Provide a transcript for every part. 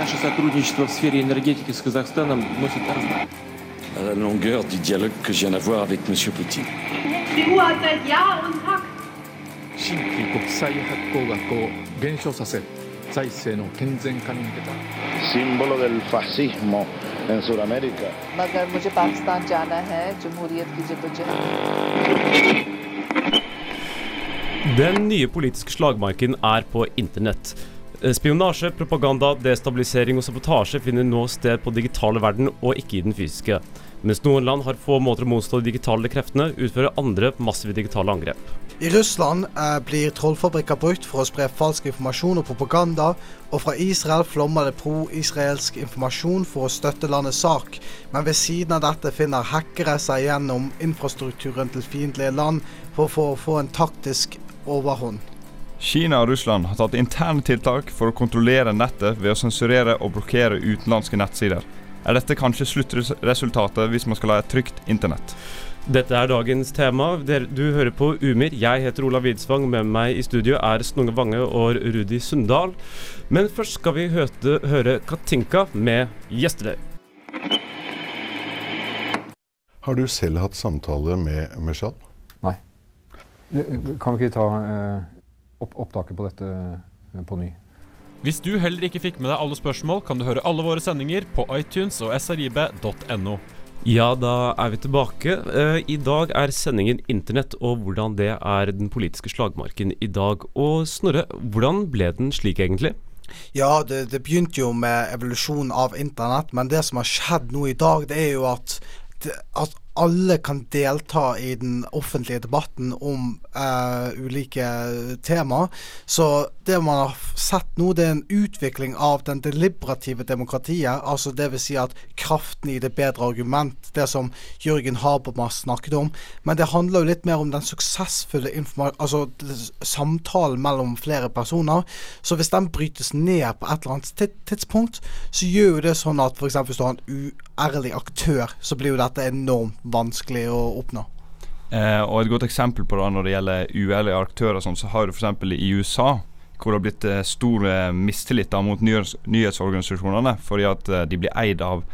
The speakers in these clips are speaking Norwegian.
Наше сотрудничество в сфере энергетики с Казахстаном носит à la longueur du Den nye politiske slagmarken er på internett. Eh, Spionasje, propaganda, destabilisering og sabotasje finner nå sted på digitale verden og ikke i den fysiske. Mens noen land har få måter å motstå de digitale kreftene, utfører andre massive digitale angrep. I Russland eh, blir trollfabrikker brukt for å spre falsk informasjon og propaganda, og fra Israel flommer det pro-israelsk informasjon for å støtte landets sak. Men ved siden av dette finner hackere seg gjennom infrastrukturen til fiendtlige land for å få, en taktisk overhånd. Kina og Russland har tatt interne tiltak for å kontrollere nettet ved å sensurere og blokkere utenlandske nettsider. Er dette kanskje sluttresultatet hvis man skal ha et trygt internett? Dette er dagens tema. Du hører på Umir. Jeg heter Olav Widsvang. Med meg i studio er Snunge Vange og Rudi Sundal. Men først skal vi høte, høre Katinka med 'Yesterday'. Har du selv hatt samtale med Meshal? Kan vi ikke ta eh, opp opptaket på dette eh, på ny? Hvis du heller ikke fikk med deg alle spørsmål, kan du høre alle våre sendinger på iTunes og srib.no. Ja, da er vi tilbake. Eh, I dag er sendingen Internett og hvordan det er den politiske slagmarken i dag. Og Snorre, hvordan ble den slik egentlig? Ja, det, det begynte jo med evolusjonen av internett, men det som har skjedd nå i dag, det er jo at, at alle kan delta i den offentlige debatten om uh, ulike tema. Så det man har sett nå, det er en utvikling av den deliberative demokratiet. Altså vil si at kraften i det bedre argument, det som Jørgen Habermas snakket om. Men det handler jo litt mer om den suksessfulle altså samtalen mellom flere personer. Så hvis den brytes ned på et eller annet tidspunkt, så gjør jo det sånn at f.eks. hvis du har en uærlig aktør, så blir jo dette enormt vanskelig å oppnå. Eh, og Et godt eksempel på det når det gjelder uærlige aktører, sånn, så har du f.eks. i USA, hvor det har blitt eh, stor eh, mistillit mot nyhets nyhetsorganisasjonene, fordi at eh, de blir eid av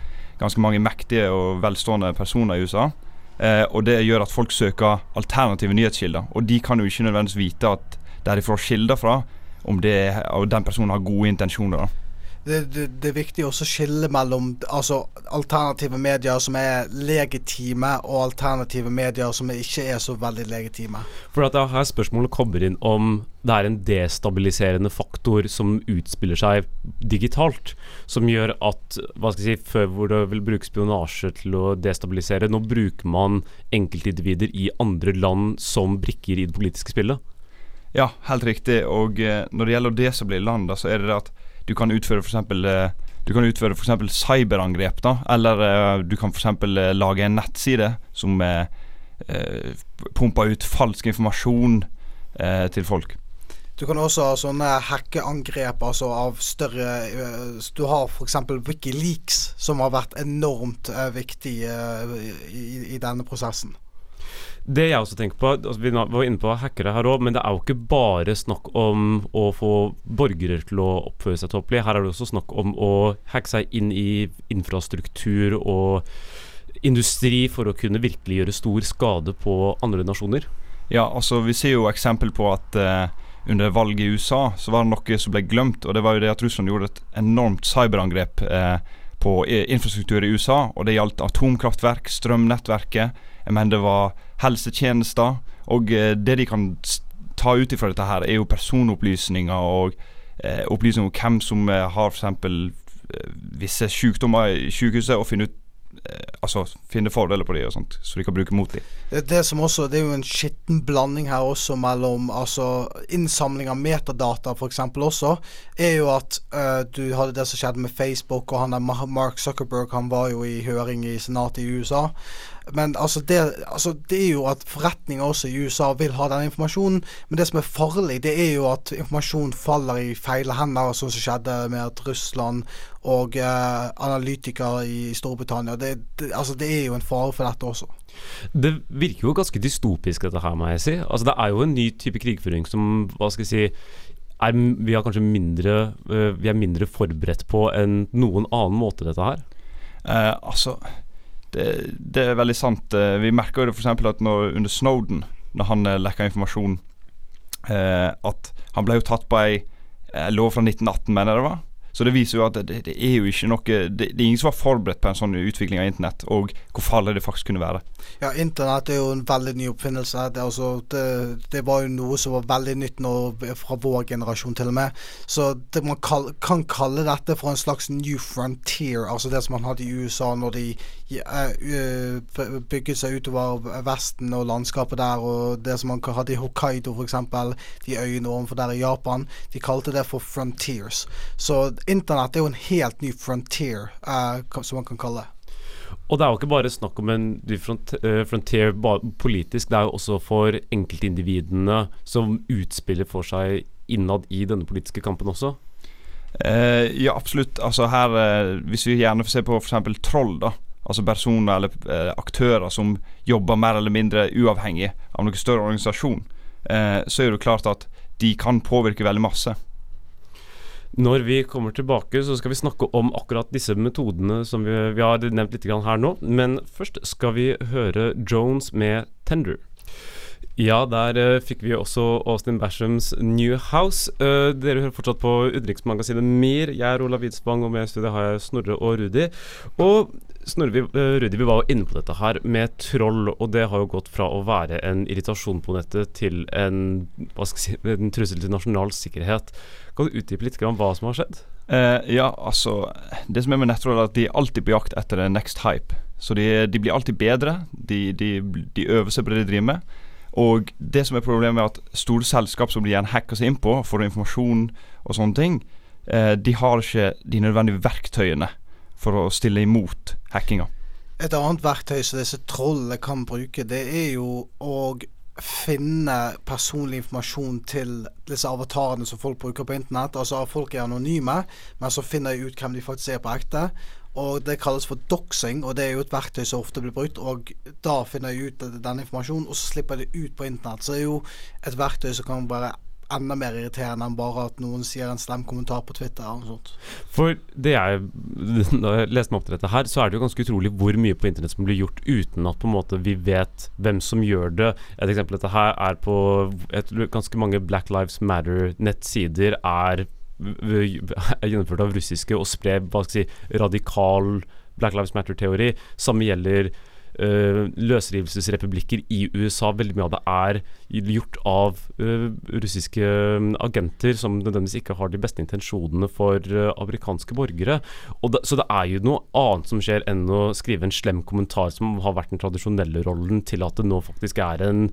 ganske mange mektige og velstående personer i USA. Eh, og Det gjør at folk søker alternative nyhetskilder, og de kan jo ikke nødvendigvis vite at der de får kilder fra, om det, den personen har gode intensjoner. da. Det, det, det er viktig også å skille mellom altså, alternative medier som er legitime, og alternative medier som ikke er så veldig legitime. For at er her spørsmålet kommer inn om det er en destabiliserende faktor som utspiller seg digitalt, som gjør at hva skal jeg si, Før hvor det vil bruke spionasje til å destabilisere, nå bruker man enkeltindivider i andre land som brikker i det politiske spillet. Ja, helt riktig. Og eh, når det gjelder å destabilisere land, da, så er det det at du kan utføre f.eks. Eh, du kan utføre for eksempel cyberangrep, da. Eller eh, du kan f.eks. Eh, lage en nettside som eh, eh, pumper ut falsk informasjon eh, til folk. Du kan også ha sånne hackeangrep altså av større Du har f.eks. Wikileaks, som har vært enormt viktig øh, i, i denne prosessen. Det jeg også tenker på, altså Vi var inne på hackere her òg, men det er jo ikke bare snakk om å få borgere til å oppføre seg tåpelig. Her er det også snakk om å hacke seg inn i infrastruktur og industri for å kunne virkelig gjøre stor skade på andre nasjoner. Ja, altså vi ser jo eksempel på at uh, under valget i USA så var det noe som ble glemt, og det var jo det at Russland gjorde et enormt cyberangrep uh, på infrastruktur i USA, og det gjaldt atomkraftverk, strømnettverket, jeg mener det var helsetjenester, og eh, det de kan ta ut ifra dette her, er jo personopplysninger og eh, opplysninger om hvem som eh, har f.eks. Visse sykdommer i sykehuset, og finne ut Altså finne fordeler på de og sånt, så de kan bruke mot de. Det, det som også, det er jo en skitten blanding her også mellom altså innsamling av metadata f.eks. også, er jo at uh, du hadde det som skjedde med Facebook, og han der Mark Zuckerberg han var jo i høring i senatet i USA. Men altså det, altså det er jo at forretninger også i USA vil ha den informasjonen. Men det som er farlig, det er jo at informasjon faller i feile hender, sånn som skjedde med at Russland og eh, analytikere i Storbritannia det, det, altså det er jo en fare for dette også. Det virker jo ganske dystopisk, dette her, må jeg si. Altså, det er jo en ny type krigføring som hva skal jeg si, er, vi har kanskje mindre eh, Vi er mindre forberedt på enn noen annen måte, dette her? Eh, altså det, det er veldig sant. Eh, vi merker jo det f.eks. at under Snowden, når han eh, lekka informasjon, eh, at han ble jo tatt på ei lov fra 1918, mener jeg det var. Så det viser jo at det, det er jo ikke noe det, det er ingen som var forberedt på en sånn utvikling av internett, og hvor farlig det faktisk kunne være. Ja, Internett er jo en veldig ny oppfinnelse. Det, altså, det, var jo noe som var veldig nytt nå, fra vår generasjon til og med. Så man kal kan kalle dette for en slags new frontier, altså det som man hadde i USA når de uh, bygget seg utover Vesten og landskapet der, og det som man hadde i Hokkaido f.eks., de øyene ovenfor der i Japan. De kalte det for frontiers. Så internett er jo en helt ny frontier, uh, som man kan kalle det. Og det er jo ikke bare snakk om en front, uh, frontier politisk, det er jo også for enkeltindividene som utspiller for seg innad i denne politiske kampen også. Uh, ja, absolutt. Altså her, uh, Hvis vi gjerne får se på f.eks. troll, da. Altså personer eller aktører som jobber mer eller mindre uavhengig av noen større organisasjon. så er det klart at de kan påvirke veldig masse. Når vi kommer tilbake, så skal vi snakke om akkurat disse metodene som vi, vi har nevnt litt her nå. Men først skal vi høre Jones med 'Tender'. Ja, der uh, fikk vi også Austin Bashams New House. Uh, dere hører fortsatt på utenriksmagasinet MIR. Jeg er Olav Widsvang, og med i studio har jeg Snorre og Rudi. Og Snorre, uh, Rudi, vi var jo inne på dette her med troll, og det har jo gått fra å være en irritasjon på nettet til en, si, en trussel til nasjonal sikkerhet. Kan du utdype litt hva som har skjedd? Ja, altså Det som er med nettroll, er at de alltid på jakt etter next hype. Så de, de blir alltid bedre. De, de, de, øver seg på det de driver med. Og det som er problemet, er at store selskap som de gjerne hacker seg inn på får informasjon og sånne ting, uh, de har ikke de nødvendige verktøyene for å stille imot hackinga. Et annet verktøy som disse trollene kan bruke, det er jo å finne personlig informasjon til disse avatarene som folk bruker på internett. Altså folk er anonyme, men så finner de ut hvem de faktisk er på ekte. Og Det kalles for doxing, og det er jo et verktøy som ofte blir brukt. Og da finner jeg ut den informasjonen, og så slipper jeg det ut på internett. Så det er jo et verktøy som kan være enda mer irriterende enn bare at noen sier en slem kommentar på Twitter. eller noe sånt. For det jeg, da jeg leste meg opp til dette her, så er det jo ganske utrolig hvor mye på internett som blir gjort uten at på en måte vi vet hvem som gjør det. Et eksempel dette her er på et, ganske mange Black Lives Matter-nettsider er, er gjennomført av russiske og sprer si, radikal Black Lives Matter-teori. Samme gjelder uh, løsrivelsesrepublikker i USA. Veldig mye av det er gjort av uh, russiske mm, agenter som nødvendigvis ikke har de beste intensjonene for uh, amerikanske borgere. Da, så det er jo noe annet som skjer enn å skrive en slem kommentar som har vært den tradisjonelle rollen, til at det nå faktisk er en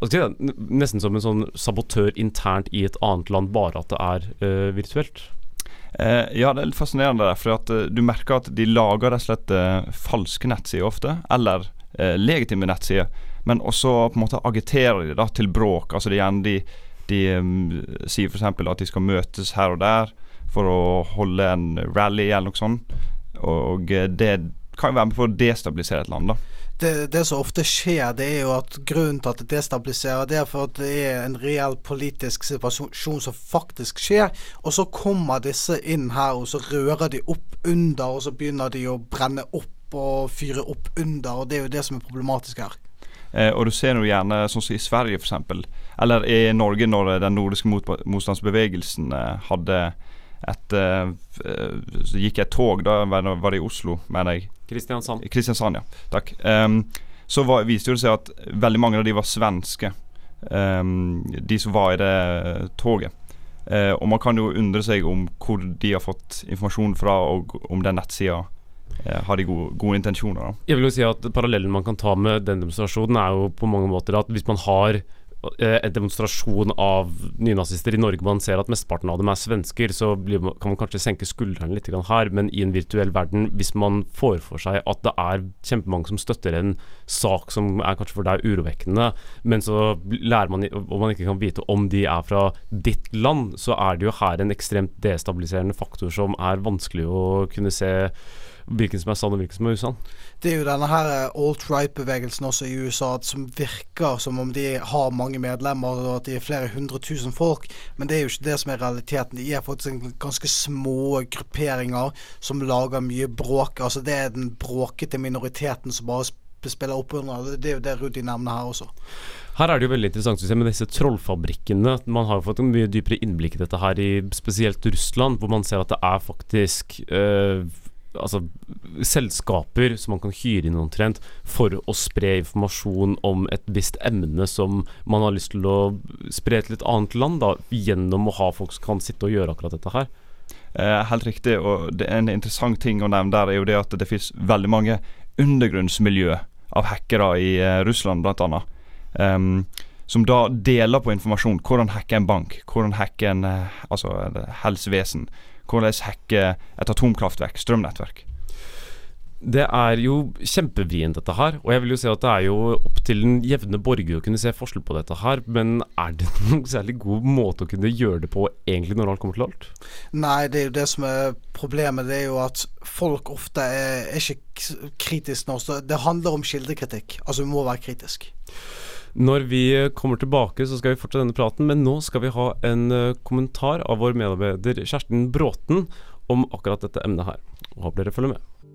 Nesten som en sånn sabotør internt i et annet land, bare at det er virtuelt. Eh, ja, det er litt fascinerende. Der, for uh, Du merker at de lager rett og slett falske nettsider ofte, eller legitime nettsider. Men også på en måte agiterer de da til bråk. Altså det er gjerne de, de um, sier f.eks. at de skal møtes her og der for å holde en rally eller noe sånt. Og det kan jo være med på å destabilisere et land. da det, det, som ofte skjer, det er jo at grunnen til at det destabiliserer, det er for at det er en reell politisk situasjon som faktisk skjer. Og så kommer disse inn her, og så rører de opp under, og så begynner de å brenne opp og fyre opp under. Og det er jo det som er problematisk her. Eh, og du ser jo gjerne sånn som i Sverige f.eks., eller i Norge når den nordiske motstandsbevegelsen eh, hadde et uh, Så gikk jeg tog, da var det i Oslo, mener jeg Kristiansand. Kristiansand, ja. Takk. Um, så var, viste det seg at veldig mange av de var svenske, um, de som var i det toget. Uh, og man kan jo undre seg om hvor de har fått informasjon fra, og om den nettsida uh, har de gode, gode, intensjoner. Da. Jeg vil jo si at Parallellen man kan ta med den demonstrasjonen, er jo på mange måter at hvis man har Eh, en demonstrasjon av nynazister i Norge. Man ser at mesteparten av dem er svensker, så man, kan man kanskje senke skuldrene litt her, men i en virtuell verden, hvis man får for seg at det er kjempemange som støtter en sak som er kanskje for deg urovekkende, men så lærer man og man ikke kan vite om de er fra ditt land, så er det jo her en ekstremt destabiliserende faktor som er vanskelig å kunne se hvilken som er sann og hvilken som er usann. Det er jo denne her eh, alt-right-bevegelsen også i USA som virker som om de har mange medlemmer og at de er flere hundre tusen folk, men det er jo ikke det som er realiteten. De er faktisk ganske små grupperinger som lager mye bråk. Altså Det er den bråkete minoriteten som bare spiller opp under. Det er jo det Rudi nevner her også. Her er det jo veldig interessant å se med disse trollfabrikkene. Man har jo fått en mye dypere innblikk i dette her i spesielt Russland, hvor man ser at det er faktisk øh, altså, selskaper som man kan hyre inn omtrent for å spre informasjon om et visst emne som man har lyst til å spre til et annet land, da, gjennom å ha folk som kan sitte og gjøre akkurat dette her. Eh, helt riktig. og det En interessant ting å nevne der er jo det at det finnes veldig mange undergrunnsmiljø av hackere i eh, Russland, annet. Um, som da deler på informasjon. Hvordan hacke en bank, hvordan hacke en eh, altså, helsevesen. Hvordan hacke et atomkraftverk, strømnettverk. Det er jo kjempevrient, dette her. Og jeg vil jo si at det er jo opp til den jevne borger å kunne se forskjell på dette her. Men er det noen særlig god måte å kunne gjøre det på, egentlig, når alt kommer til alt? Nei, det er jo det som er problemet. Det er jo at folk ofte er, er ikke kritiske nå. Det handler om kildekritikk. Altså, vi må være kritisk. Når vi kommer tilbake, så skal vi fortsette denne praten, men nå skal vi ha en uh, kommentar av vår medarbeider Kjersten Bråten om akkurat dette emnet her. Håper dere følger med.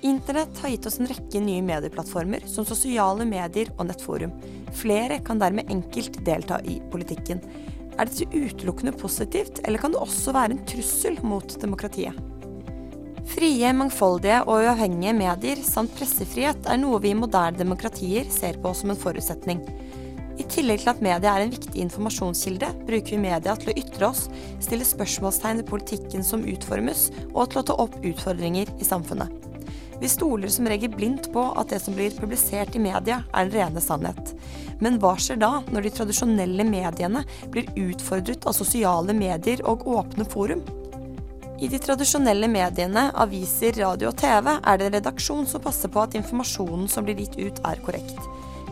Internett har gitt oss en rekke nye medieplattformer, som sosiale medier og nettforum. Flere kan dermed enkelt delta i politikken. Er dette utelukkende positivt, eller kan det også være en trussel mot demokratiet? Frie, mangfoldige og uavhengige medier samt pressefrihet er noe vi i moderne demokratier ser på som en forutsetning. I tillegg til at media er en viktig informasjonskilde, bruker vi media til å ytre oss, stille spørsmålstegn ved politikken som utformes, og til å ta opp utfordringer i samfunnet. Vi stoler som regel blindt på at det som blir publisert i media, er den rene sannhet. Men hva skjer da, når de tradisjonelle mediene blir utfordret av sosiale medier og åpne forum? I de tradisjonelle mediene, aviser, radio og TV, er det en redaksjon som passer på at informasjonen som blir gitt ut, er korrekt.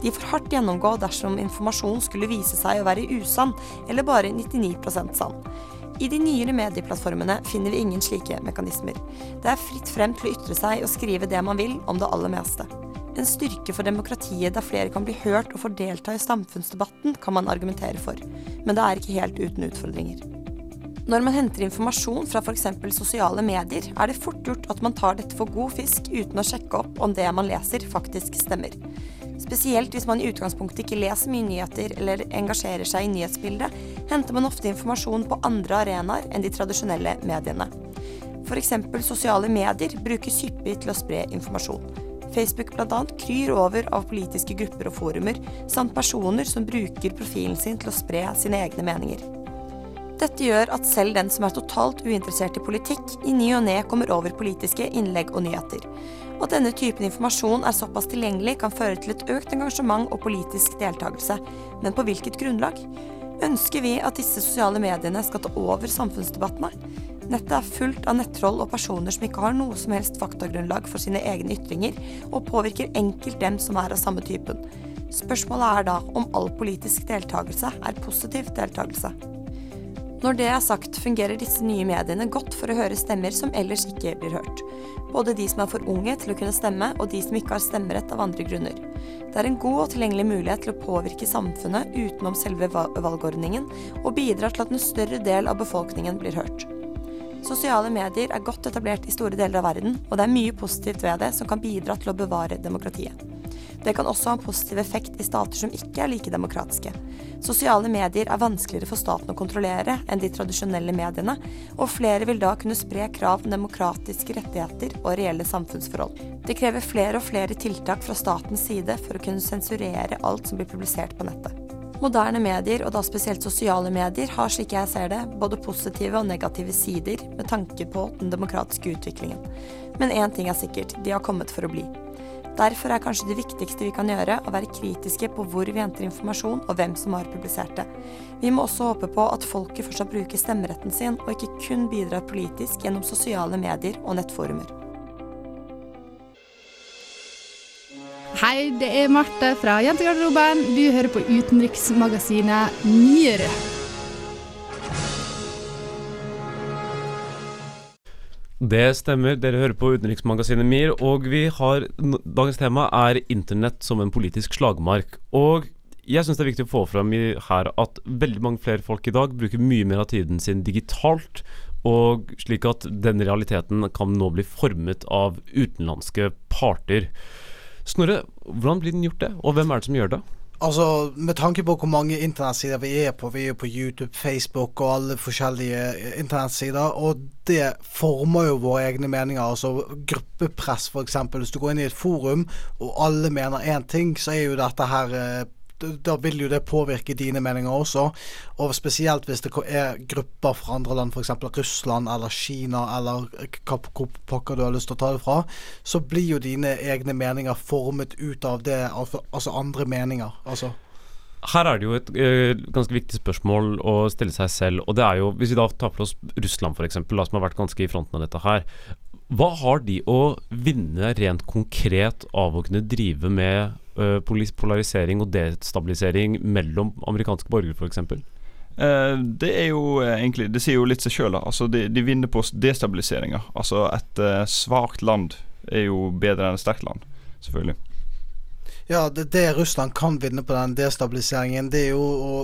De får hardt gjennomgå dersom informasjon skulle vise seg å være usann, eller bare 99% sann. I de nyere medieplattformene finner vi ingen slike mekanismer. Det er fritt frem til å ytre seg og skrive det man vil om det aller meste. En styrke for demokratiet der flere kan bli hørt og få delta i samfunnsdebatten, kan man argumentere for, men det er ikke helt uten utfordringer. Når man henter informasjon fra f.eks. sosiale medier, er det fort gjort at man tar dette for god fisk uten å sjekke opp om det man leser, faktisk stemmer. Spesielt hvis man i utgangspunktet ikke leser mye nyheter eller engasjerer seg i nyhetsbildet, henter man ofte informasjon på andre arenaer enn de tradisjonelle mediene. F.eks. sosiale medier brukes hyppig til å spre informasjon. Facebook bl.a. kryr over av politiske grupper og forumer, samt personer som bruker profilen sin til å spre sine egne meninger. Dette gjør at selv den som er totalt uinteressert i politikk, i ny og ne kommer over politiske innlegg og nyheter. At denne typen informasjon er såpass tilgjengelig, kan føre til et økt engasjement og politisk deltakelse. Men på hvilket grunnlag? Ønsker vi at disse sosiale mediene skal ta over samfunnsdebattene? Nettet er fullt av nettroll og personer som ikke har noe som helst faktagrunnlag for sine egne ytringer, og påvirker enkelt dem som er av samme typen. Spørsmålet er da om all politisk deltakelse er positiv deltakelse. Når det er sagt, fungerer disse nye mediene godt for å høre stemmer som ellers ikke blir hørt. Både de som er for unge til å kunne stemme, og de som ikke har stemmerett av andre grunner. Det er en god og tilgjengelig mulighet til å påvirke samfunnet utenom selve valgordningen, og bidrar til at en større del av befolkningen blir hørt. Sosiale medier er godt etablert i store deler av verden, og det er mye positivt ved det som kan bidra til å bevare demokratiet. Det kan også ha en positiv effekt i stater som ikke er like demokratiske. Sosiale medier er vanskeligere for staten å kontrollere enn de tradisjonelle mediene, og flere vil da kunne spre krav om demokratiske rettigheter og reelle samfunnsforhold. Det krever flere og flere tiltak fra statens side for å kunne sensurere alt som blir publisert på nettet. Moderne medier, og da spesielt sosiale medier, har slik jeg ser det, både positive og negative sider med tanke på den demokratiske utviklingen. Men én ting er sikkert, de har kommet for å bli. Derfor er kanskje det viktigste vi kan gjøre å være kritiske på hvor vi henter informasjon og hvem som har publisert det. Vi må også håpe på at folket fortsatt bruker stemmeretten sin, og ikke kun bidrar politisk gjennom sosiale medier og nettforumer. Hei, det er Marte fra Jentegarderoben. Du hører på utenriksmagasinet Nyere. Det stemmer. Dere hører på utenriksmagasinet MIR, og vi har Dagens tema er internett som en politisk slagmark. Og jeg syns det er viktig å få fram her at veldig mange flere folk i dag bruker mye mer av tiden sin digitalt, og slik at den realiteten kan nå bli formet av utenlandske parter. Snorre, hvordan blir den gjort det, og hvem er det som gjør det? Altså, Med tanke på hvor mange internettsider vi er på, vi er på YouTube, Facebook og alle forskjellige eh, internettsider, og det former jo våre egne meninger. Altså gruppepress, f.eks. Hvis du går inn i et forum og alle mener én ting, så er jo dette her eh, da vil jo det påvirke dine meninger også. Og spesielt hvis det er grupper fra andre land, f.eks. Russland eller Kina eller hva pokker du har lyst til å ta det fra, så blir jo dine egne meninger formet ut av det, altså andre meninger. altså her er det jo et uh, ganske viktig spørsmål å stille seg selv. og det er jo, Hvis vi da tar for oss Russland f.eks., som har vært ganske i fronten av dette her. Hva har de å vinne rent konkret av å kunne drive med polarisering og destabilisering mellom amerikanske borgere, f.eks.? Uh, det er jo uh, egentlig Det sier jo litt seg sjøl. Altså, de, de, vinner på destabiliseringa. Altså, et uh, svakt land er jo bedre enn et sterkt land, selvfølgelig. Ja, det, det, Russland kan vinne på den destabiliseringen, det er jo å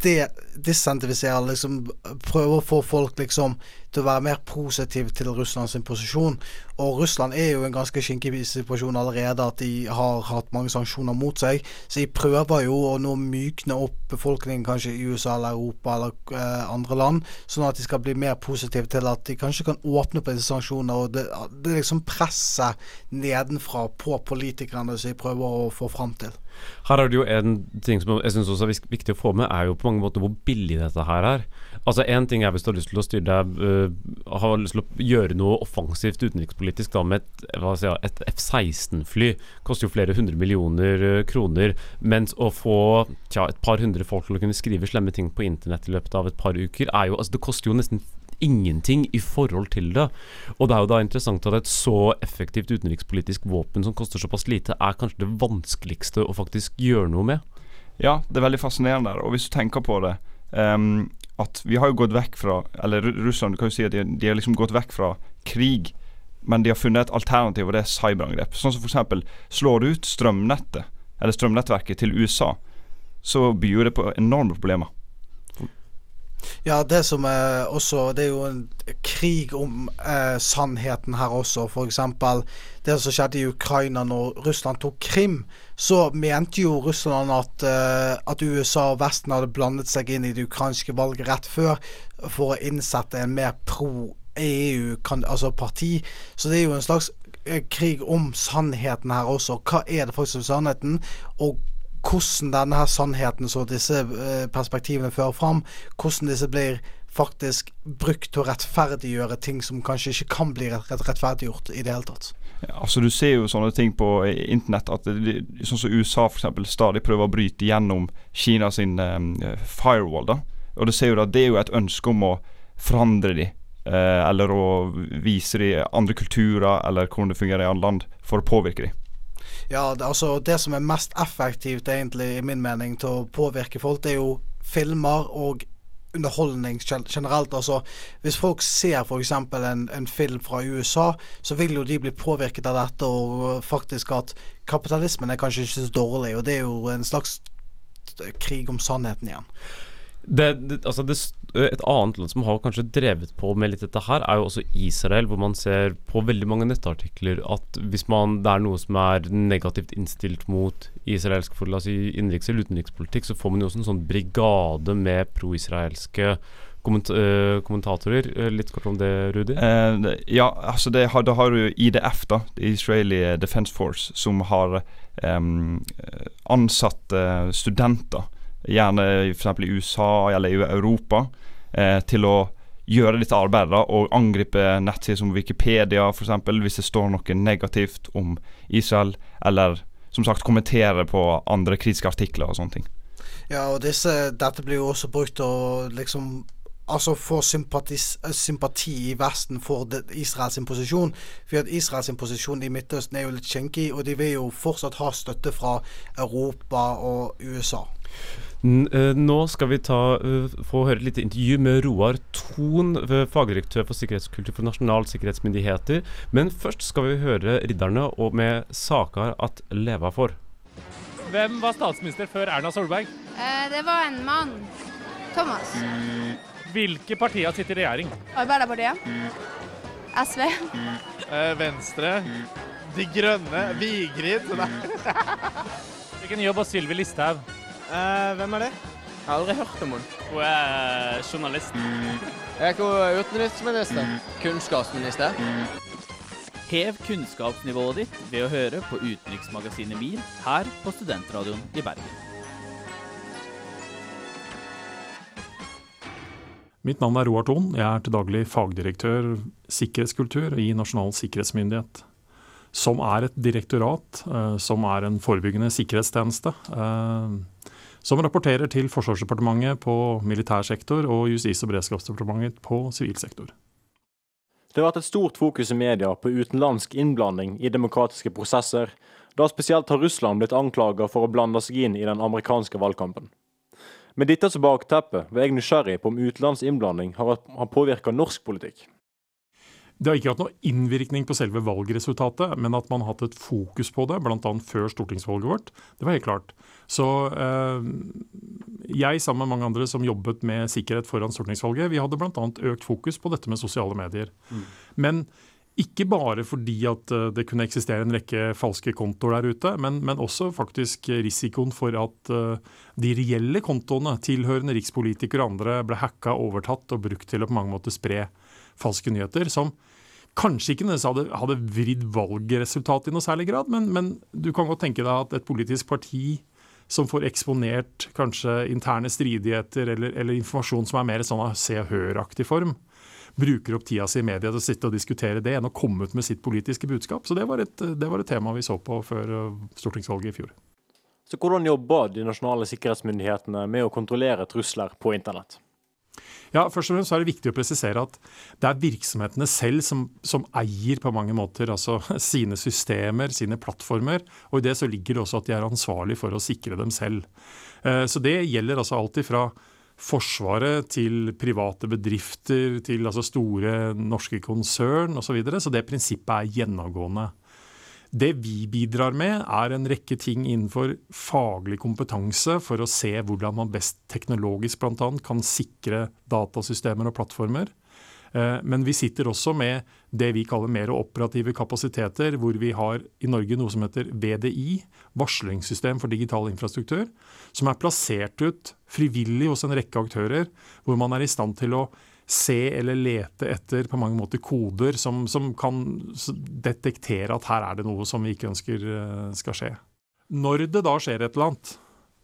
de disincentivisere, liksom prøve å få folk liksom til å være mer positive til Russlands posisjon. Og Russland er jo en ganske skinkig situasjon allerede, at de har hatt mange sanksjoner mot seg. Så de prøver jo å nå mykne opp befolkningen kanskje i USA eller Europa eller eh, andre land, sånn at de skal bli mer positive til at de kanskje kan åpne på disse sanksjonene. Og det, det liksom presset nedenfra på politikerne som de prøver å få fram til. Her er det jo en ting som jeg syns også er viktig å få med, er jo på mange måter hvor billig dette her er. Altså Én ting er hvis du har lyst til å styre deg uh, Har lyst til å gjøre noe offensivt utenrikspolitisk da med et, si, et F-16-fly. Koster jo flere hundre millioner uh, kroner. Mens å få tja, et par hundre folk til å kunne skrive slemme ting på internett i løpet av et par uker, er jo altså Det koster jo nesten ingenting i forhold til det. Og det er jo da interessant at et så effektivt utenrikspolitisk våpen som koster såpass lite, er kanskje det vanskeligste å faktisk gjøre noe med. Ja, det er veldig fascinerende. Og hvis du tenker på det um, At vi har jo gått vekk fra Eller Russland, du kan jo si at de, de har liksom gått vekk fra krig. Men de har funnet et alternativ, og det er cyberangrep. Sånn som f.eks. slår du ut strømnettet, eller strømnettverket til USA, så byr det på enorme problemer. Ja, det som er også Det er jo en krig om eh, sannheten her også. F.eks. det som skjedde i Ukraina når Russland tok Krim. Så mente jo Russland at, eh, at USA og Vesten hadde blandet seg inn i det ukrainske valget rett før for å innsette en mer pro-EU altså parti. Så det er jo en slags eh, krig om sannheten her også. Hva er det faktisk om sannheten? Og hvordan denne her sannheten som disse eh, perspektivene fører fram, hvordan disse blir faktisk brukt til å rettferdiggjøre ting som kanskje ikke kan bli rettferdiggjort i det hele tatt. Altså Du ser jo sånne ting på internett, at det, sånn som USA for eksempel, stadig prøver å bryte gjennom Kina sin um, firewall. da, og du ser jo da, Det er jo et ønske om å forandre de, eh, eller å vise de andre kulturer, eller hvordan det fungerer i andre land, for å påvirke de. Ja, det, altså det som er mest effektivt, egentlig, i min mening, til å påvirke folk, det er jo filmer og underholdning generelt. Altså, hvis folk ser f.eks. En, en film fra USA, så vil jo de bli påvirket av dette, og faktisk at kapitalismen er kanskje ikke så dårlig. Og det er jo en slags krig om sannheten igjen. Det, det, altså det, et annet land som har kanskje drevet på med litt dette her, er jo også Israel, hvor man ser på veldig mange nettartikler at hvis man, det er noe som er negativt innstilt mot israelsk for, la oss si, innenriks- eller utenrikspolitikk, så får man jo også en sånn brigade med pro-israelske komment kommentatorer. Litt kort om det, Rudi? Uh, ja, altså det, da har du IDF, da, Israeli Defense Force, som har um, ansatt studenter gjerne f.eks. i USA eller i Europa, eh, til å gjøre dette arbeidet og angripe nettsider som Wikipedia f.eks. hvis det står noe negativt om Israel, eller som sagt kommentere på andre kritiske artikler og sånne ting. Ja, og disse, dette blir jo også brukt å liksom Altså få sympati i Vesten for det, Israels posisjon. For at Israels posisjon i Midtøsten er jo litt kinkig, og de vil jo fortsatt ha støtte fra Europa og USA. Eh, nå skal vi ta, uh, få høre et lite intervju med Roar Thon, fagdirektør for sikkerhetskultur for Nasjonal sikkerhetsmyndigheter. Men først skal vi høre ridderne og med saker at leva for. Hvem var statsminister før Erna Solberg? Eh, det var en mann. Thomas. Hvilke partier sitter i regjering? Arbeiderpartiet. SV. Eh, Venstre. De Grønne. Vigrid. Hvilken jobb har Sylvi Listhaug? hvem er det? Jeg har aldri hørt om henne. Hun er journalist. Jeg er ikke utenriksminister. Kunnskapsminister. Hev kunnskapsnivået ditt ved å høre på utenriksmagasinet MIR her på Studentradioen i Bergen. Mitt navn er Roar Thon. Jeg er til daglig fagdirektør sikkerhetskultur i Nasjonal sikkerhetsmyndighet. Som er et direktorat, eh, som er en forebyggende sikkerhetstjeneste. eh, Som rapporterer til Forsvarsdepartementet på militær sektor og Justis- og beredskapsdepartementet på sivil sektor. Det har vært et stort fokus i media på utenlandsk innblanding i demokratiske prosesser, da spesielt har Russland blitt anklaget for å blande seg inn i den amerikanske valgkampen. Med dette som bakteppe var jeg nysgjerrig på om utenlands innblanding har, har påvirka norsk politikk. Det har ikke hatt noe innvirkning på selve valgresultatet, men at man har hatt et fokus på det, bl.a. før stortingsvalget vårt, det var helt klart. Så eh, jeg, sammen med mange andre som jobbet med sikkerhet foran stortingsvalget, vi hadde bl.a. økt fokus på dette med sosiale medier. Mm. Men ikke bare fordi at eh, det kunne eksistere en rekke falske kontoer der ute, men, men også faktisk risikoen for at uh, de reelle kontoene tilhørende rikspolitikere og andre ble hacka, overtatt og brukt til å på mange måter spre falske nyheter. som kanskje ikke hadde, hadde vridd valgresultatet i noe særlig grad, men, men du kan godt tenke deg at et politisk parti som får eksponert kanskje interne stridigheter eller, eller informasjon som er mer sånn Se og Hør-aktig form, bruker opp tida si i media til å sitte og diskutere det enn å komme ut med sitt politiske budskap. Så det var et, det var et tema vi så på før uh, stortingsvalget i fjor. Så hvordan jobber de nasjonale sikkerhetsmyndighetene med å kontrollere trusler på internett? Ja, først og fremst er det viktig å presisere at det er virksomhetene selv som, som, eier på mange måter altså sine systemer, sine plattformer. Og i det så ligger det også at de er ansvarlig for å sikre dem selv. Eh, så det gjelder altså alltid fra Forsvaret til private bedrifter, til altså store norske konsern osv. Så, videre. så det prinsippet er gjennomgående. Det vi bidrar med, er en rekke ting innenfor faglig kompetanse for å se hvordan man best teknologisk bl.a. kan sikre datasystemer og plattformer. Eh, men vi sitter også med det vi kaller mer operative kapasiteter, hvor vi har i Norge noe som heter VDI, varslingssystem for digital infrastruktur, som er plassert ut frivillig hos en rekke aktører, hvor man er i stand til å se eller lete etter på mange måter koder som, som kan detektere at her er det noe som vi ikke ønsker eh, skal skje. Når det da skjer et eller annet,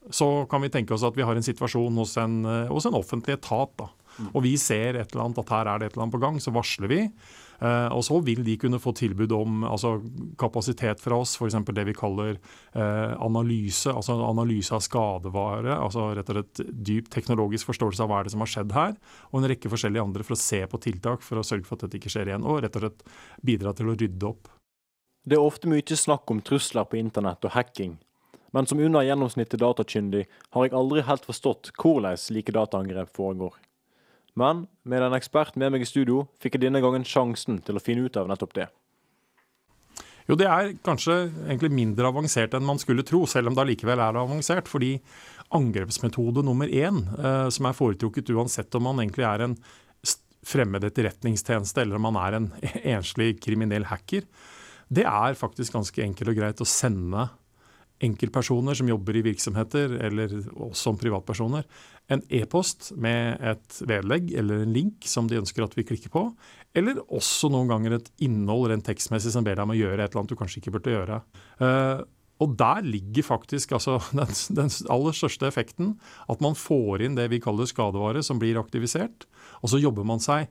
så kan vi tenke oss at vi har en situasjon hos en, eh, hos en offentlig etat. da, og vi ser et eller annet at her er det et eller annet på gang, så varsler vi. Uh, og så vil de kunne få tilbud om altså, kapasitet fra oss, f.eks. det vi kaller uh, analyse. Altså analyse av skadevare. altså rett og slett dyp teknologisk forståelse av hva er det som har skjedd her. Og en rekke forskjellige andre for å se på tiltak for å sørge for at dette ikke skjer igjen. Og rett og slett bidra til å rydde opp. Det er ofte mye snakk om trusler på internett og hacking. Men som under gjennomsnittet datakyndig har jeg aldri helt forstått hvordan slike dataangrep foregår. Men med en ekspert med meg i studio fikk jeg denne gangen sjansen til å finne ut av nettopp det. Jo, det er kanskje egentlig mindre avansert enn man skulle tro, selv om det allikevel er avansert. Fordi angrepsmetode nummer én, eh, som er foretrukket uansett om man egentlig er en fremmed etterretningstjeneste eller om man er en enslig kriminell hacker, det er faktisk ganske enkelt og greit å sende enkeltpersoner som jobber i virksomheter, eller som privatpersoner, en e-post med et vedlegg eller en link som de ønsker at vi klikker på. Eller også noen ganger et innhold rent tekstmessig som ber deg om å gjøre et eller annet du kanskje ikke burde gjøre. Uh, og der ligger faktisk altså, den, den, aller største effekten. At man får inn det vi kaller skadevare, som blir aktivisert. Og så jobber man seg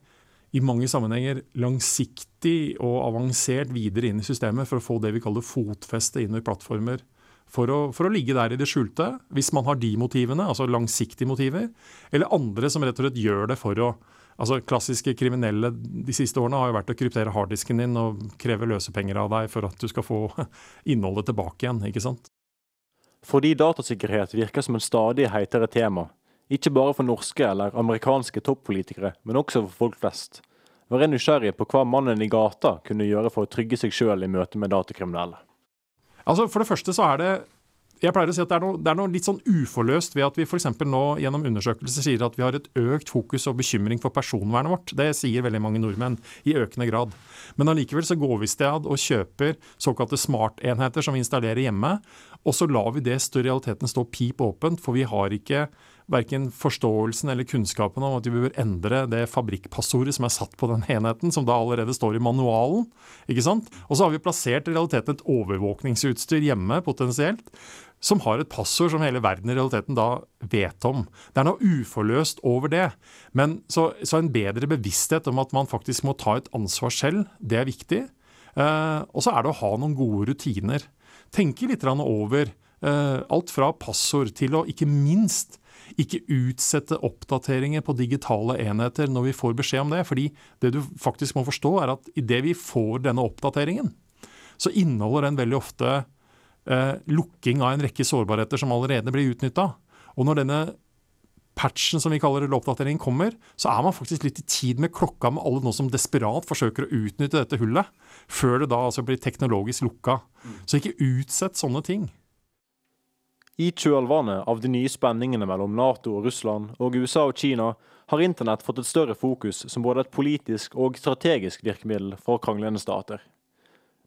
i mange sammenhenger langsiktig og avansert videre inn i systemet for å få det vi kaller fotfeste inn i plattformer. For å, for å, ligge der i det skjulte, hvis man har de motivene, altså langsiktige motiver. Eller andre som rett og slett gjør det for å Altså Klassiske kriminelle de siste årene har jo vært å kryptere harddisken din og kreve løsepenger av deg for at du skal få innholdet tilbake igjen. ikke sant? Fordi datasikkerhet virker som en stadig heitere tema, ikke bare for norske eller amerikanske toppolitikere, men også for folk flest, var jeg nysgjerrig på hva mannen i gata kunne gjøre for å trygge seg sjøl i møte med datakriminelle. Altså For det første så er det jeg pleier å si at det er, noe, det er noe litt sånn uforløst ved at vi f.eks. nå gjennom undersøkelser sier at vi har et økt fokus og bekymring for personvernet vårt. Det sier veldig mange nordmenn i økende grad. Men allikevel så går vi i sted og kjøper såkalte smartenheter som vi installerer hjemme, og så lar vi det større realiteten stå pip åpent, for vi har ikke verken forståelsen eller kunnskapen om at vi bør endre det fabrikkpassordet som er satt på den enheten, som da allerede står i manualen. ikke sant? Og så har vi plassert i realiteten et overvåkningsutstyr hjemme, potensielt, som har et passord som hele verden i realiteten da vet om. Det er noe uforløst over det. Men så, så en bedre bevissthet om at man faktisk må ta et ansvar selv, det er viktig. Eh, og så er det å ha noen gode rutiner. Tenke litt over eh, alt fra passord til å ikke minst ikke utsette oppdateringer på digitale enheter når vi får beskjed om det. fordi det du faktisk må forstå, er at idet vi får denne oppdateringen, så inneholder den veldig ofte eh, lukking av en rekke sårbarheter som allerede blir utnytta. Og når denne patchen som vi kaller oppdateringen kommer, så er man faktisk litt i tid med klokka med alle nå som desperat forsøker å utnytte dette hullet, før det da altså blir teknologisk lukka. Så ikke utsett sånne ting. I kjølvannet av de nye spenningene mellom Nato og Russland, og USA og Kina, har internett fått et større fokus som både et politisk og strategisk virkemiddel for kranglende stater.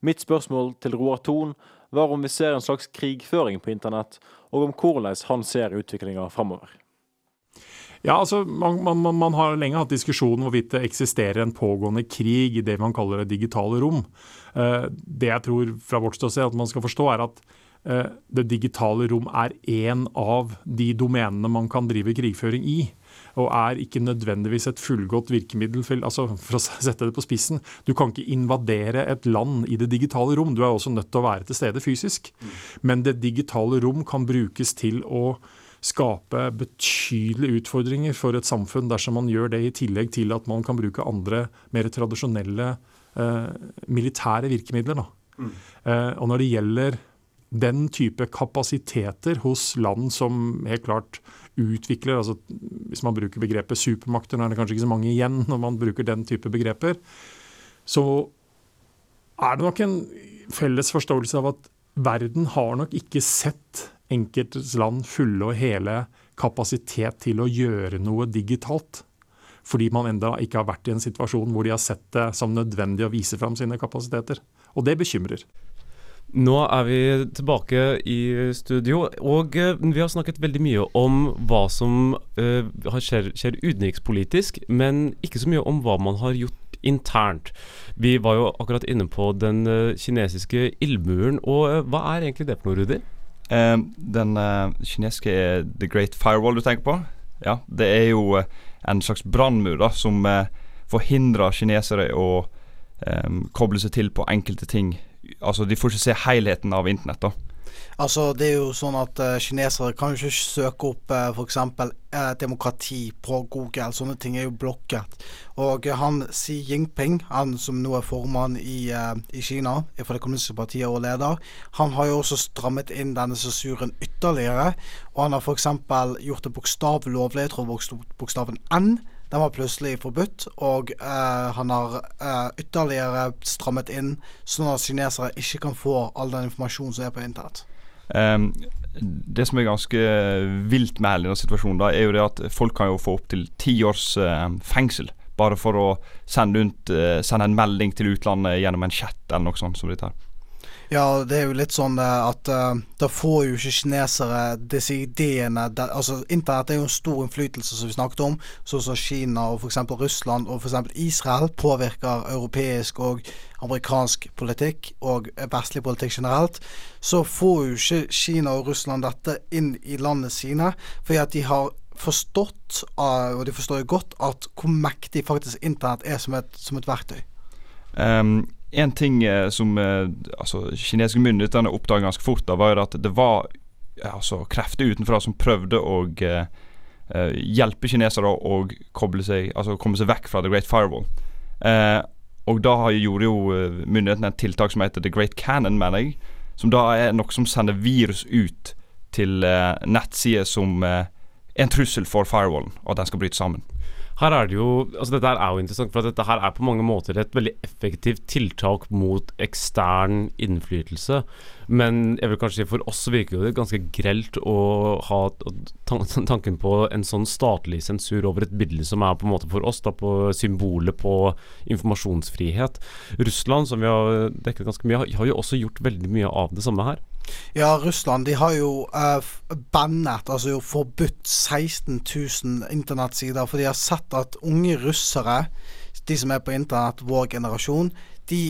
Mitt spørsmål til Roar Thon var om vi ser en slags krigføring på internett, og om hvordan han ser utviklinga framover. Ja, altså, man, man, man, har lenge hatt diskusjon om hvorvidt det eksisterer en pågående krig i det man kaller det digitale rom. Eh, det jeg tror fra vårt ståsted at man skal forstå, er at det digitale rom er én av de domenene man kan drive krigføring i. Og er ikke nødvendigvis et fullgodt virkemiddel. For, altså, for å sette det på spissen, du kan ikke invadere et land i det digitale rom. Du er også nødt til å være til stede fysisk. Men det digitale rom kan brukes til å skape betydelige utfordringer for et samfunn dersom man gjør det i tillegg til at man kan bruke andre, mer tradisjonelle eh, militære virkemidler. Mm. Eh, og når det gjelder den type kapasiteter hos land som helt klart utvikler altså Hvis man bruker begrepet supermakter, nå er det kanskje ikke så mange igjen når man bruker den type begreper, så er det nok en felles forståelse av at verden har nok ikke sett enkeltes land fulle og hele kapasitet til å gjøre noe digitalt. Fordi man enda ikke har vært i en situasjon hvor de har sett det som nødvendig å vise fram sine kapasiteter. Og det bekymrer. Nå er vi tilbake i studio, og uh, vi har snakket veldig mye om hva som uh, skjer, skjer, utenrikspolitisk, men ikke så mye om hva man har gjort internt. Vi var jo akkurat inne på den uh, kinesiske ildmuren, og hva er egentlig det for noe, Rudi? den kinesiske er The Great Firewall du tenker på? Ja, det er jo en slags brannmur som forhindrer kinesere å koble seg til på enkelte ting altså De får ikke se helheten av internett. da Altså, det er jo sånn at uh, kinesere kan jo ikke søke opp uh, f.eks. Uh, demokrati på Google. Sånne ting er jo blokket. Og han Xi Jinping, han som nå er formann i, i Kina for Det kommunistiske partiet og leder, han har jo også strammet inn denne sensuren ytterligere. Og han har f.eks. gjort det bokstav lovlig, jeg tror bokstaven N den var plutselig forbudt, og uh, han har uh, ytterligere strammet inn, sånn at kinesere ikke kan få all den informasjonen som er på internett. Um, det som er ganske vilt med hele denne situasjonen, da, er jo det at folk kan jo få opptil ti års uh, fengsel bare for å sende, ut, sende, en melding til utlandet gjennom en chat eller noe sånt som dette. her. Ja, det er jo litt sånn eh, at uh, da får jo ikke kinesere disse ideene der, Altså, Internett er jo en stor innflytelse, som vi snakket om. Sånn som Kina og f.eks. Russland og f.eks. Israel påvirker europeisk og amerikansk politikk og vestlig politikk generelt. Så får jo ikke Kina og Russland dette inn i landene sine, fordi at de har forstått, uh, og de forstår jo godt, at hvor mektig faktisk internett er som et, som et verktøy. Um, en ting eh, som eh, altså, kinesiske myndighetene oppdaget ganske fort, da, var at det var altså, krefter utenfra som prøvde å eh, hjelpe kinesere å koble seg, altså, komme seg vekk fra The Great Firewall. Uh, og da gjorde jo myndighetene et tiltak som heter The Great Cannon, mener jeg. Som da er noe som sender virus ut til nettsider som en trussel for firewallen, og at den skal bryte sammen. Her er det jo, altså Dette er jo interessant, for dette her er på mange måter et veldig effektivt tiltak mot ekstern innflytelse. Men jeg vil kanskje si for oss virker det ganske grelt å ha tanken på en sånn statlig sensur over et bilde som er på en måte for oss da på symbolet på informasjonsfrihet. Russland, som vi har dekket ganske mye, har jo også gjort veldig mye av det samme her. Ja, Russland de har jo uh, bannet, altså jo forbudt 16 000 internettsider. For de har sett at unge russere, de som er på internett, vår generasjon, de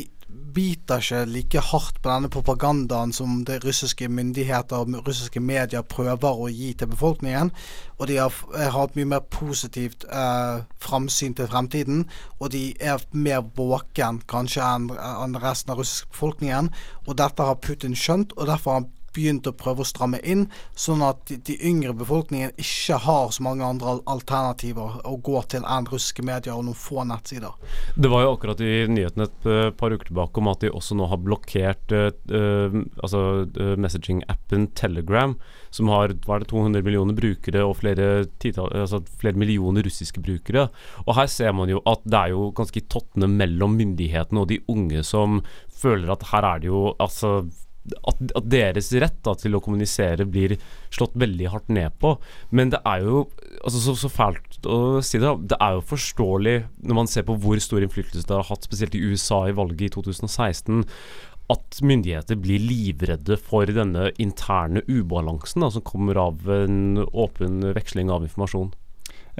biter ikke like hardt på denne propagandaen som det russiske myndigheter og russiske medier prøver å gi til befolkningen. Og de har, har hatt mye mer positivt eh, framsyn til fremtiden. Og de er mer våken kanskje enn, en resten av russisk befolkningen. Og dette har Putin skjønt, og derfor har han begynt å prøve å stramme inn, sånn at de, de yngre befolkningen ikke har så mange andre alternativer å gå til enn russiske medier og noen få nettsider. Det var jo akkurat i nyhetene et uh, par uker tilbake om at de også nå har blokkert uh, uh, altså messaging-appen Telegram, som har hva er det, 200 millioner brukere og flere, tital, altså flere millioner russiske brukere. Og her ser man jo at det er jo ganske tottene mellom myndighetene og de unge som føler at her er det jo altså at, at, deres rett da, til å kommunisere blir slått veldig hardt ned på. Men det er jo altså, så, så, fælt å si det, det er jo forståelig når man ser på hvor stor innflytelse det har hatt, spesielt i USA i valget i 2016, at myndigheter blir livredde for denne interne ubalansen da, som kommer av en åpen veksling av informasjon.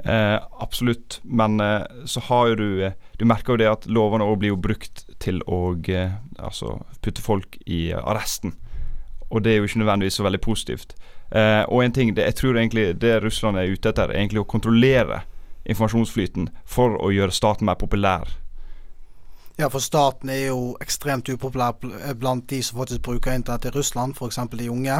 Eh, absolutt, men eh, så har jo du eh, Du merker jo det at lovene òg blir jo brukt til å eh, altså putte folk i arresten. Og det er jo ikke nødvendigvis så veldig positivt. Eh, og en ting, det, jeg tror egentlig det Russland er ute etter, er egentlig å kontrollere informasjonsflyten for å gjøre staten mer populær. Ja, for staten er jo ekstremt upopulær blant de som faktisk bruker internett i Russland, f.eks. de unge.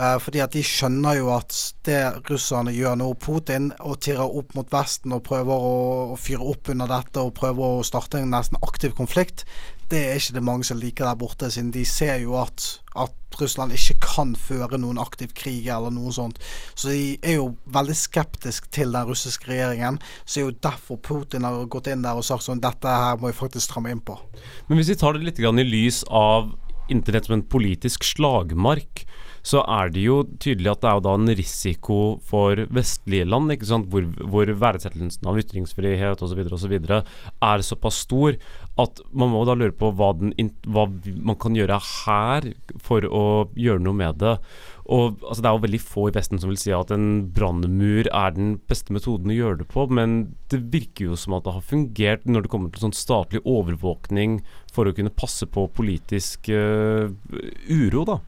Eh, fordi at de skjønner jo at det russerne gjør nå, Putin, og tirrer opp mot Vesten og prøver å fyre opp under dette og prøver å starte en nesten aktiv konflikt, det er ikke det mange som liker der borte, siden de ser jo at, at Russland ikke kan føre noen aktiv krig eller noe sånt. Så de er jo veldig skeptisk til den russiske regjeringen. Så det er jo derfor Putin har gått inn der og sagt sånn dette her må vi faktisk stramme inn på. Men hvis vi tar det litt i lys av internett som en politisk slagmark, så er det jo tydelig at det er jo da en risiko for vestlige land, hvor, hvor verdsettelsen av ytringsfrihet osv. osv. er såpass stor at man må da lure på hva, den, hva, man kan gjøre her for å gjøre noe med det. Og altså, Det er jo veldig få i Vesten som vil si at en brannmur er den beste metoden å gjøre det på, men det virker jo som at det har fungert når det kommer til sånn statlig overvåkning for å kunne passe på politisk uh, uro, da.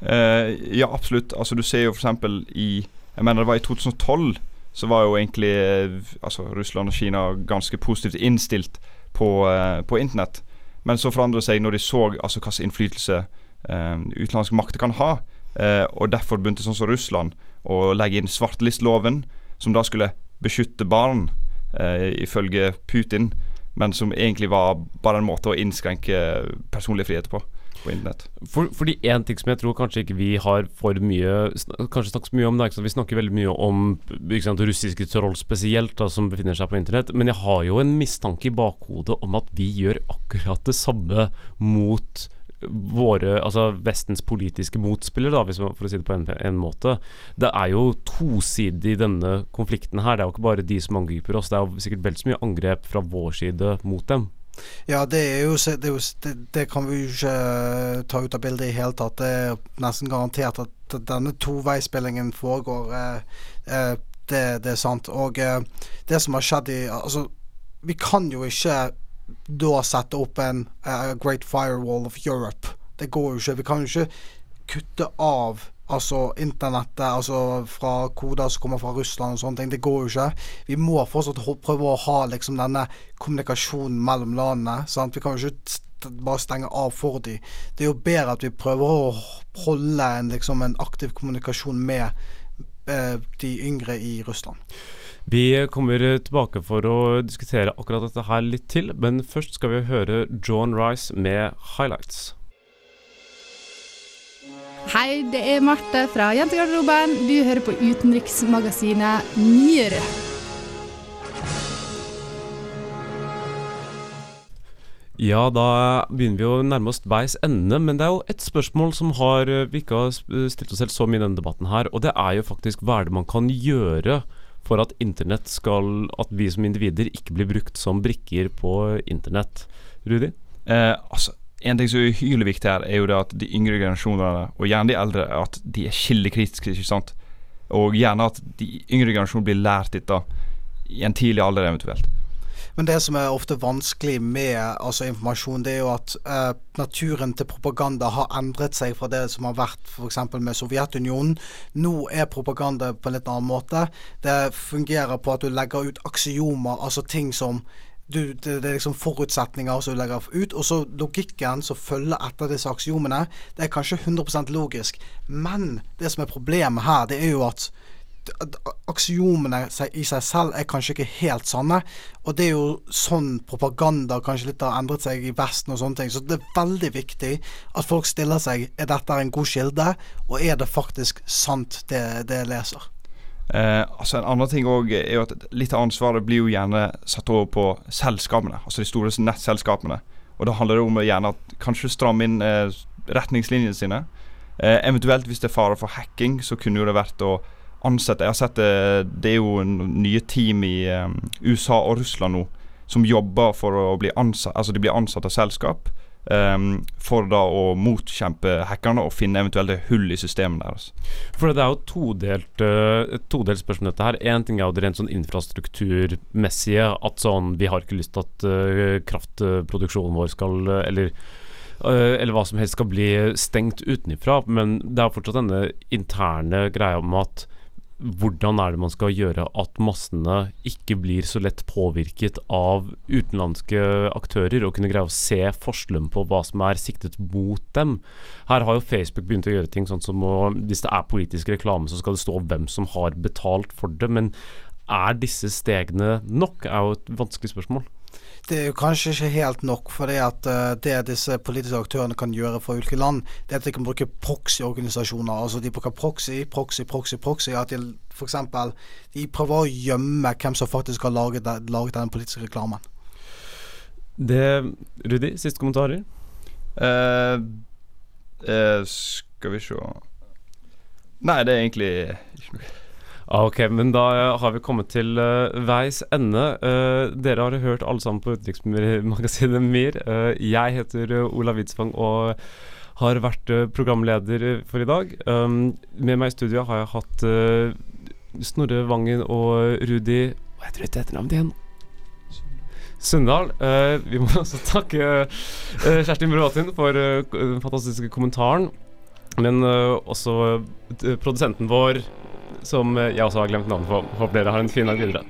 Uh, ja, absolutt. Altså Du ser jo f.eks. i Jeg mener det var i 2012 så var jo egentlig uh, altså Russland og Kina ganske positivt innstilt på, uh, på internett. Men så forandret seg når de så altså hvilken innflytelse utenlandske makter kan ha. og derfor begynte sånn som Russland å legge inn svartelistloven, som da skulle beskytte barn, ifølge Putin, men som egentlig var bare en måte å innskrenke personlige friheter på på internett. For, fordi en ting som jeg tror kanskje ikke vi har for mye Kanskje snakker så mye om det, Vi snakker veldig mye om sant, russiske troll spesielt, da, som befinner seg på internett. Men jeg har jo en mistanke i bakhodet om at vi gjør akkurat det samme mot våre, altså Vestens politiske motspiller, da, hvis man, for å si det på en, en, måte. Det er jo tosidig denne konflikten her. Det er jo ikke bare de som angriper oss. Det er jo sikkert vel så mye angrep fra vår side mot dem. Ja, det er jo, det, er jo det, det, kan vi jo ikke eh, ta ut av bildet i hele tatt. Det er nesten garantert at denne toveispillingen foregår. Eh, eh, det, det, er sant. Og det som har skjedd i Altså, vi kan jo ikke da sette opp en uh, Great Firewall of Europe. Det går jo ikke. Vi kan jo ikke kutte av altså internettet altså fra koder som kommer fra Russland og sånne ting. Det går jo ikke. Vi må fortsatt prøve å ha liksom denne kommunikasjonen mellom landene. Sant? Vi kan jo ikke bare stenge av for dem. Det er jo bedre at vi prøver å holde en, liksom, en aktiv kommunikasjon med eh, de yngre i Russland. Vi kommer tilbake for å diskutere akkurat dette her litt til, men først skal vi høre John Rice med 'Highlights'. Hei, det er Marte fra Jentegarderoben. Du hører på utenriksmagasinet Nyr. Ja, da begynner vi å nærme oss veis ende, men det er jo et spørsmål som har, vi ikke har stilt oss selv så mye i denne debatten her, og det er jo faktisk hva er det man kan gjøre for at internett skal At vi som individer ikke blir brukt som brikker på internett. Rudi? Eh, altså, en ting som er uhyre viktig her, er jo det at de yngre generasjonene, og gjerne de eldre, at de er kildekritiske. ikke sant? Og gjerne at de yngre generasjonene blir lært dette i en tidlig alder, eventuelt. Men det som er ofte vanskelig med altså, informasjon, det er jo at eh, naturen til propaganda har endret seg fra det som har vært f.eks. med Sovjetunionen. Nå er propaganda på en litt annen måte. Det fungerer på at du legger ut aksiomer, altså ting som du, det, det, er liksom forutsetninger som du legger ut. Og så logikken som følger etter disse aksiomene, det er kanskje 100% logisk. Men det som er problemet her, det er jo at aksiomene i seg selv er kanskje ikke helt sanne. Og det er jo sånn propaganda kanskje litt har endret seg i Vesten og sånne ting. Så det er veldig viktig at folk stiller seg er dette en god kilde, og er det faktisk sant det, det jeg leser. Eh, altså En annen ting også er jo at litt av ansvaret blir jo gjerne satt over på selskapene. Altså de store nettselskapene. Og da handler det om gjerne at kanskje stramme inn eh, retningslinjene sine. Eh, eventuelt hvis det er fare for hacking, så kunne jo det vært å ansette Jeg har sett det, eh, det er jo nye team i um, USA og Russland nå som jobber for å bli ansatt Altså de blir ansatt av selskap Um, for da å motkjempe hackerne og finne eventuelle hull i systemene deres. For det er jo todelt, uh, todelt spørsmål dette her. Én ting er jo det rent sånn infrastrukturmessige. At sånn Vi har ikke lyst til at uh, kraftproduksjonen vår skal uh, Eller eller hva som helst skal bli stengt utenfra. Men det er fortsatt denne interne greia om at hvordan er det man skal gjøre at massene ikke blir så lett påvirket av utenlandske aktører, og kunne greie å se forskjellen på hva som er siktet mot dem. Her har jo Facebook begynt å gjøre ting sånn som å, hvis det er politisk reklame, så skal det stå hvem som har betalt for det. Men er disse stegene nok, er jo et vanskelig spørsmål det er jo kanskje ikke helt nok. For det at uh, det disse politiske aktørene kan gjøre for ulike land, det er at de kan bruke proxy-organisasjoner. Altså de bruker proxy, proxy, proxy, proxy. At de f.eks. de prøver å gjemme hvem som faktisk har laget, laget den politiske reklamen. Det Rudi, siste kommentarer? Uh, uh, skal vi se Nei, det er egentlig ikke noe Ah, ok, men da uh, har vi kommet til uh, veis ende. Uh, dere har hørt alle sammen på Utenriksmagasinet MIR. jeg heter Ola Widsvang og har vært programleder for i dag. Um, med meg i studio har jeg hatt Snorre Vangen og Rudi Hva heter ditt etternavnet igjen? Sunndal. vi må også takke Kjerstin Bråtin for den fantastiske kommentaren. Men også produsenten vår som jeg også har glemt navnet på. Håper dere har en fin dag videre.